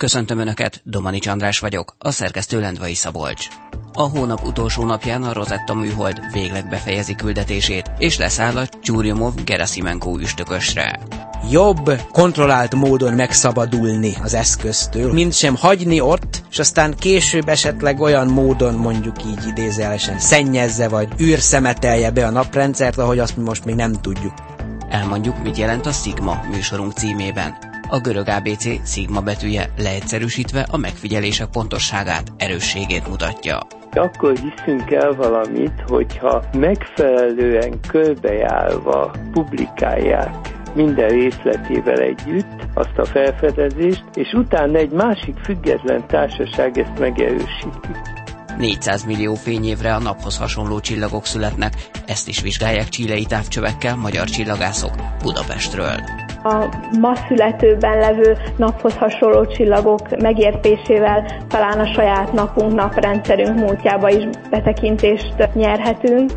Köszöntöm Önöket, Domani András vagyok, a szerkesztő Lendvai Szabolcs. A hónap utolsó napján a Rosetta műhold végleg befejezi küldetését, és leszáll a Csúriumov Gerasimenko üstökösre. Jobb, kontrollált módon megszabadulni az eszköztől, mint sem hagyni ott, és aztán később esetleg olyan módon mondjuk így idézelesen szennyezze vagy űrszemetelje be a naprendszert, ahogy azt mi most még nem tudjuk. Elmondjuk, mit jelent a Sigma műsorunk címében. A görög ABC szigma betűje leegyszerűsítve a megfigyelések pontosságát, erősségét mutatja. Akkor hiszünk el valamit, hogyha megfelelően körbejárva publikálják minden részletével együtt azt a felfedezést, és utána egy másik független társaság ezt megerősíti. 400 millió fényévre a naphoz hasonló csillagok születnek, ezt is vizsgálják csílei távcsövekkel magyar csillagászok Budapestről a ma születőben levő naphoz hasonló csillagok megértésével talán a saját napunk, naprendszerünk múltjába is betekintést nyerhetünk.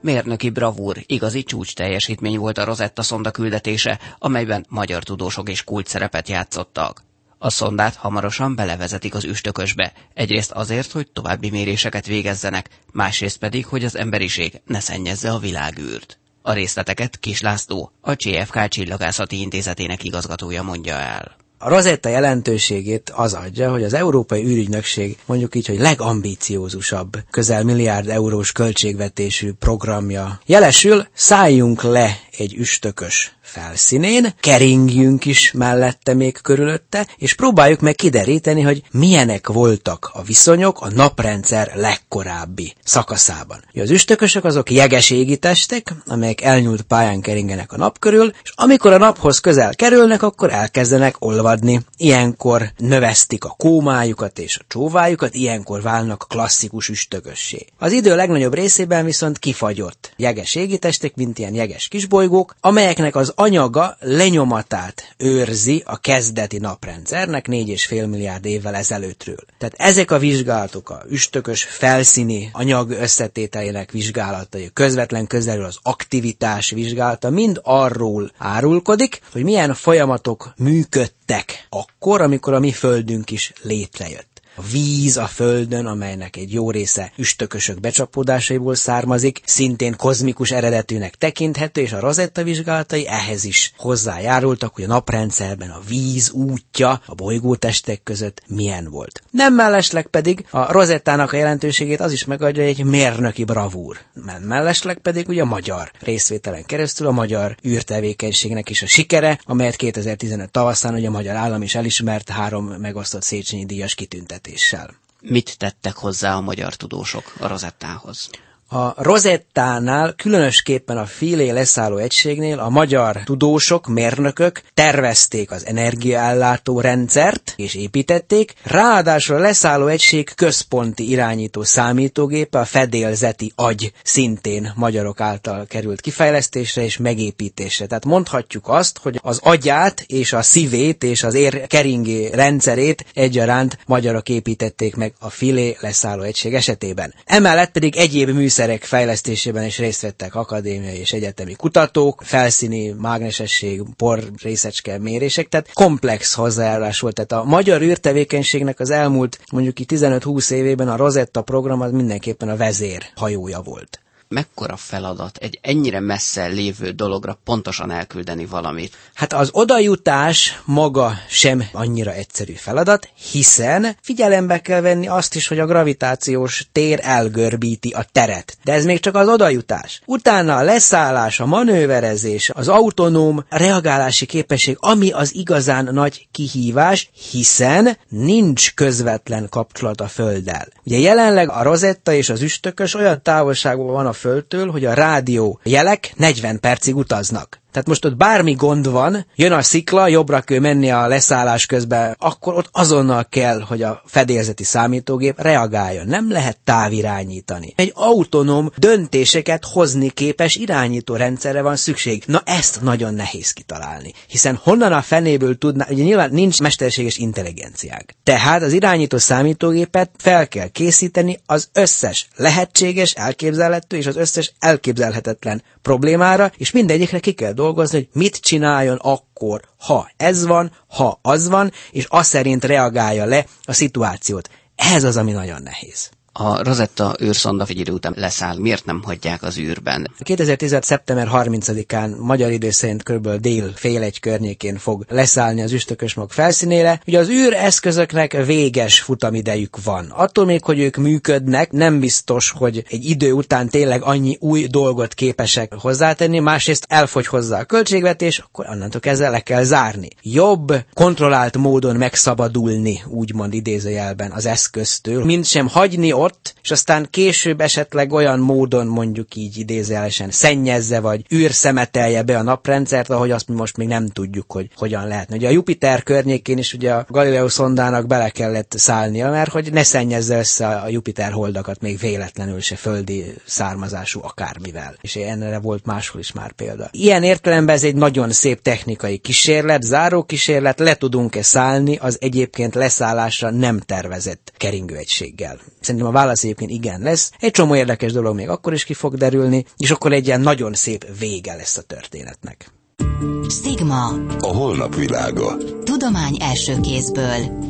Mérnöki bravúr, igazi csúcs teljesítmény volt a Rosetta szonda küldetése, amelyben magyar tudósok és kult szerepet játszottak. A szondát hamarosan belevezetik az üstökösbe, egyrészt azért, hogy további méréseket végezzenek, másrészt pedig, hogy az emberiség ne szennyezze a világűrt. A részleteket Kis László, a CFK Csillagászati Intézetének igazgatója mondja el. A Rosetta jelentőségét az adja, hogy az Európai űrügynökség mondjuk így, hogy legambíciózusabb, közel milliárd eurós költségvetésű programja. Jelesül, szálljunk le egy üstökös felszínén, keringjünk is mellette még körülötte, és próbáljuk meg kideríteni, hogy milyenek voltak a viszonyok a naprendszer legkorábbi szakaszában. Az üstökösök azok jegeségi testek, amelyek elnyúlt pályán keringenek a nap körül, és amikor a naphoz közel kerülnek, akkor elkezdenek olvadni. Ilyenkor növesztik a kómájukat és a csóvájukat, ilyenkor válnak klasszikus üstökössé. Az idő legnagyobb részében viszont kifagyott jeges testek, mint ilyen jeges kisbolygók, amelyeknek az anyaga lenyomatát őrzi a kezdeti naprendszernek 4,5 milliárd évvel ezelőttről. Tehát ezek a vizsgálatok, a üstökös felszíni anyag összetételének vizsgálatai, közvetlen közelül az aktivitás vizsgálata mind arról árulkodik, hogy milyen folyamatok működtek akkor, amikor a mi földünk is létrejött a víz a földön, amelynek egy jó része üstökösök becsapódásaiból származik, szintén kozmikus eredetűnek tekinthető, és a Rosetta vizsgálatai ehhez is hozzájárultak, hogy a naprendszerben a víz útja a bolygótestek között milyen volt. Nem mellesleg pedig a Rosettának a jelentőségét az is megadja egy mérnöki bravúr. Nem mellesleg pedig ugye a magyar részvételen keresztül a magyar űrtevékenységnek is a sikere, amelyet 2015 tavaszán ugye a magyar állam is elismert három megosztott Széchenyi díjas kitüntet vezetéssel. Mit tettek hozzá a magyar tudósok a rozettához? A Rosettánál, különösképpen a Filé leszálló egységnél a magyar tudósok, mérnökök tervezték az energiaellátó rendszert és építették, ráadásul a leszálló egység központi irányító számítógépe, a fedélzeti agy szintén magyarok által került kifejlesztésre és megépítésre. Tehát mondhatjuk azt, hogy az agyát és a szívét és az ér keringé rendszerét egyaránt magyarok építették meg a Filé leszálló egység esetében. Emellett pedig egyéb műszerek műszerek fejlesztésében is részt vettek akadémiai és egyetemi kutatók, felszíni mágnesesség, por részecske mérések, tehát komplex hozzájárulás volt. Tehát a magyar űrtevékenységnek az elmúlt mondjuk 15-20 évében a Rosetta program az mindenképpen a vezér hajója volt mekkora feladat egy ennyire messze lévő dologra pontosan elküldeni valamit? Hát az odajutás maga sem annyira egyszerű feladat, hiszen figyelembe kell venni azt is, hogy a gravitációs tér elgörbíti a teret. De ez még csak az odajutás. Utána a leszállás, a manőverezés, az autonóm reagálási képesség, ami az igazán nagy kihívás, hiszen nincs közvetlen kapcsolat a Földdel. Ugye jelenleg a rozetta és az üstökös olyan távolságban van a Földtől, hogy a rádió jelek 40 percig utaznak. Tehát most ott bármi gond van, jön a szikla, jobbra kell menni a leszállás közben, akkor ott azonnal kell, hogy a fedélzeti számítógép reagáljon. Nem lehet távirányítani. Egy autonóm döntéseket hozni képes irányító rendszerre van szükség. Na ezt nagyon nehéz kitalálni. Hiszen honnan a fenéből tudná, ugye nyilván nincs mesterséges intelligenciák. Tehát az irányító számítógépet fel kell készíteni az összes lehetséges, elképzelhető és az összes elképzelhetetlen problémára, és mindegyikre ki kell dolgozni dolgozni, hogy mit csináljon akkor, ha ez van, ha az van, és azt szerint reagálja le a szituációt. Ez az, ami nagyon nehéz. A Rosetta űrszonda egy idő után leszáll. Miért nem hagyják az űrben? 2016. szeptember 30-án magyar idő szerint kb. dél fél egy környékén fog leszállni az üstökösmag felszínére. Ugye az űr eszközöknek véges futamidejük van. Attól még, hogy ők működnek, nem biztos, hogy egy idő után tényleg annyi új dolgot képesek hozzátenni, másrészt elfogy hozzá a költségvetés, akkor annantól kezdve le kell zárni. Jobb, kontrollált módon megszabadulni, úgymond idézőjelben az eszköztől, mint sem hagyni ott, és aztán később esetleg olyan módon mondjuk így idézőjelesen szennyezze, vagy űrszemetelje be a naprendszert, ahogy azt mi most még nem tudjuk, hogy hogyan lehetne. Ugye a Jupiter környékén is ugye a Galileo szondának bele kellett szállnia, mert hogy ne szennyezze össze a Jupiter holdakat még véletlenül se földi származású akármivel. És ennek volt máshol is már példa. Ilyen értelemben ez egy nagyon szép technikai kísérlet, záró kísérlet, le tudunk-e szállni az egyébként leszállásra nem tervezett keringőegységgel. Szerintem a válasz egyébként igen lesz. Egy csomó érdekes dolog még akkor is ki fog derülni, és akkor egy ilyen nagyon szép vége lesz a történetnek. Stigma. A holnap világa. Tudomány első kézből.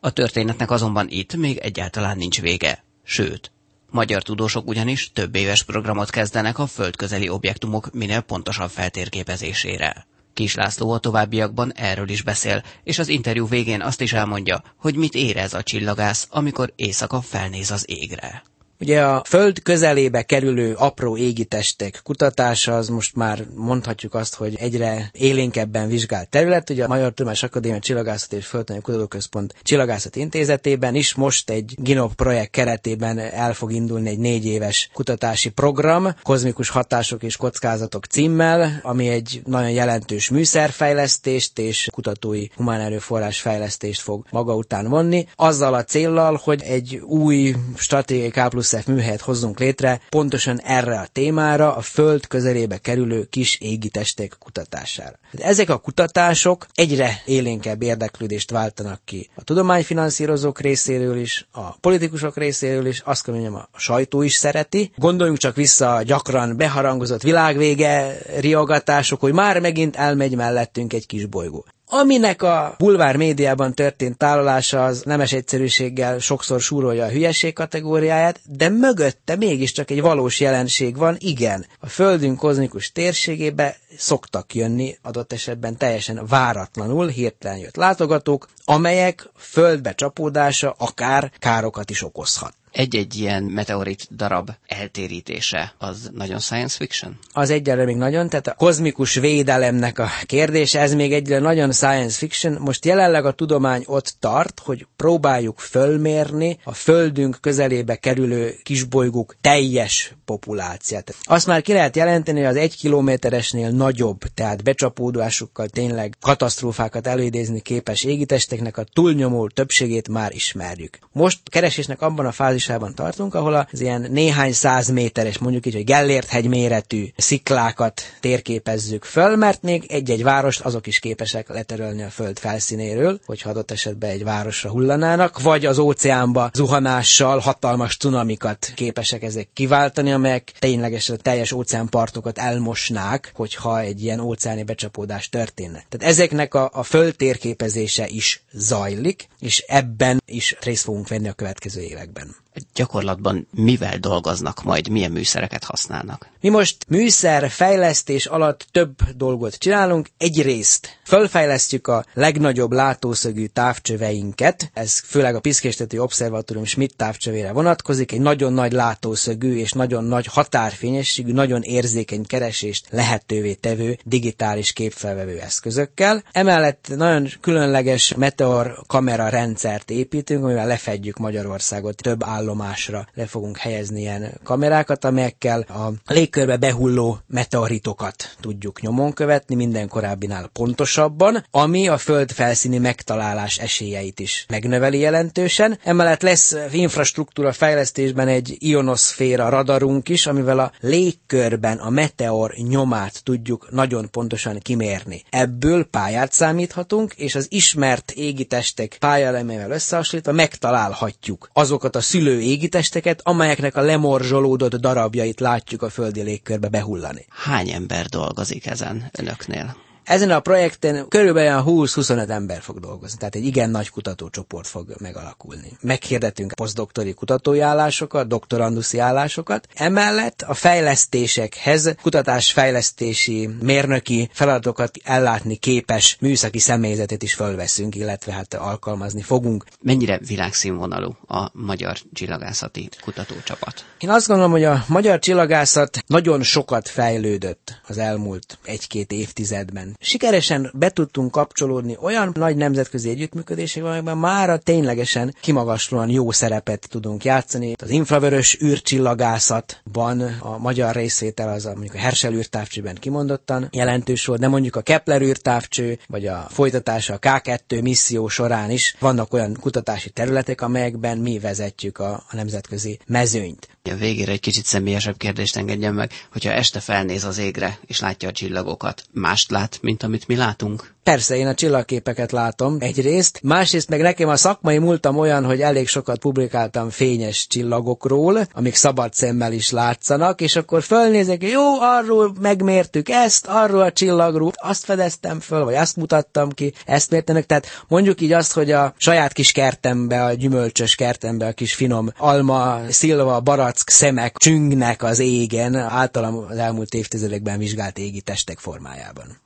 A történetnek azonban itt még egyáltalán nincs vége. Sőt, magyar tudósok ugyanis több éves programot kezdenek a földközeli objektumok minél pontosabb feltérképezésére. Kis László a továbbiakban erről is beszél, és az interjú végén azt is elmondja, hogy mit érez a csillagász, amikor éjszaka felnéz az égre. Ugye a Föld közelébe kerülő apró égitestek kutatása az most már mondhatjuk azt, hogy egyre élénkebben vizsgált terület. Ugye a Magyar Tudományos Akadémia Csillagászat és Földtani Kutatóközpont Csillagászat Intézetében is most egy GINOP projekt keretében el fog indulni egy négy éves kutatási program, kozmikus hatások és kockázatok címmel, ami egy nagyon jelentős műszerfejlesztést és kutatói humán erőforrás fejlesztést fog maga után vonni, azzal a céllal, hogy egy új stratégiai K UNICEF műhelyet hozzunk létre pontosan erre a témára, a Föld közelébe kerülő kis égitestek kutatására. Ezek a kutatások egyre élénkebb érdeklődést váltanak ki a tudományfinanszírozók részéről is, a politikusok részéről is, azt kell mondjam, a sajtó is szereti. Gondoljunk csak vissza a gyakran beharangozott világvége riogatások, hogy már megint elmegy mellettünk egy kis bolygó. Aminek a bulvár médiában történt tálalása az nemes egyszerűséggel sokszor súrolja a hülyeség kategóriáját, de mögötte mégiscsak egy valós jelenség van, igen. A Földünk kozmikus térségébe szoktak jönni adott esetben teljesen váratlanul hirtelen jött látogatók, amelyek földbe csapódása akár károkat is okozhat egy-egy ilyen meteorit darab eltérítése, az nagyon science fiction? Az egyelőre még nagyon, tehát a kozmikus védelemnek a kérdése, ez még egyre nagyon science fiction. Most jelenleg a tudomány ott tart, hogy próbáljuk fölmérni a Földünk közelébe kerülő kisbolygók teljes populáciát. Azt már ki lehet jelenteni, hogy az egy kilométeresnél nagyobb, tehát becsapódásukkal tényleg katasztrófákat előidézni képes égitesteknek a túlnyomó többségét már ismerjük. Most keresésnek abban a fázis fázisában tartunk, ahol az ilyen néhány száz méteres, mondjuk így, hogy Gellért hegy méretű sziklákat térképezzük föl, mert még egy-egy várost azok is képesek leterölni a föld felszínéről, hogy adott esetben egy városra hullanának, vagy az óceánba zuhanással hatalmas cunamikat képesek ezek kiváltani, amelyek ténylegesen a teljes óceánpartokat elmosnák, hogyha egy ilyen óceáni becsapódás történne. Tehát ezeknek a, a föld térképezése is zajlik, és ebben is részt fogunk venni a következő években gyakorlatban mivel dolgoznak majd, milyen műszereket használnak? Mi most műszer fejlesztés alatt több dolgot csinálunk. Egyrészt fölfejlesztjük a legnagyobb látószögű távcsöveinket, ez főleg a Piszkéstető Obszervatórium Schmidt távcsövére vonatkozik, egy nagyon nagy látószögű és nagyon nagy határfényességű, nagyon érzékeny keresést lehetővé tevő digitális képfelvevő eszközökkel. Emellett nagyon különleges meteor kamera rendszert építünk, amivel lefedjük Magyarországot több állomásra le fogunk helyezni ilyen kamerákat, amelyekkel a légkörbe behulló meteoritokat tudjuk nyomon követni, minden korábbinál pontosabban, ami a föld felszíni megtalálás esélyeit is megnöveli jelentősen. Emellett lesz infrastruktúra fejlesztésben egy ionoszféra radarunk is, amivel a légkörben a meteor nyomát tudjuk nagyon pontosan kimérni. Ebből pályát számíthatunk, és az ismert égitestek pályaelemével összehasonlítva megtalálhatjuk azokat a szülő repülő égitesteket, amelyeknek a lemorzsolódott darabjait látjuk a földi légkörbe behullani. Hány ember dolgozik ezen önöknél? Ezen a projekten körülbelül 20-25 ember fog dolgozni, tehát egy igen nagy kutatócsoport fog megalakulni. Meghirdetünk posztdoktori kutatói állásokat, doktoranduszi állásokat. Emellett a fejlesztésekhez kutatásfejlesztési mérnöki feladatokat ellátni képes műszaki személyzetet is fölveszünk, illetve hát alkalmazni fogunk. Mennyire világszínvonalú a magyar csillagászati kutatócsapat? Én azt gondolom, hogy a magyar csillagászat nagyon sokat fejlődött az elmúlt egy-két évtizedben sikeresen be tudtunk kapcsolódni olyan nagy nemzetközi együttműködésekbe, amelyben mára ténylegesen kimagaslóan jó szerepet tudunk játszani. Az infravörös űrcsillagászatban a magyar részvétel az a, mondjuk a Herschel űrtávcsőben kimondottan jelentős volt, de mondjuk a Kepler űrtávcső, vagy a folytatása a K2 misszió során is vannak olyan kutatási területek, amelyekben mi vezetjük a, a nemzetközi mezőnyt. A végére egy kicsit személyesebb kérdést engedjen meg, hogyha este felnéz az égre, és látja a csillagokat, mást lát, mint amit mi látunk? Persze, én a csillagképeket látom egyrészt, másrészt meg nekem a szakmai múltam olyan, hogy elég sokat publikáltam fényes csillagokról, amik szabad szemmel is látszanak, és akkor fölnézek, jó, arról megmértük ezt, arról a csillagról, azt fedeztem föl, vagy azt mutattam ki, ezt mértenek, tehát mondjuk így azt, hogy a saját kis kertembe, a gyümölcsös kertembe a kis finom alma, szilva, barack szemek csüngnek az égen, általam az elmúlt évtizedekben vizsgált égi testek formájában.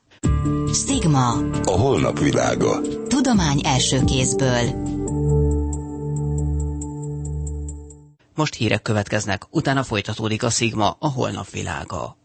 Stigma. A holnap világa. Tudomány első kézből. Most hírek következnek, utána folytatódik a Sigma, a holnap világa.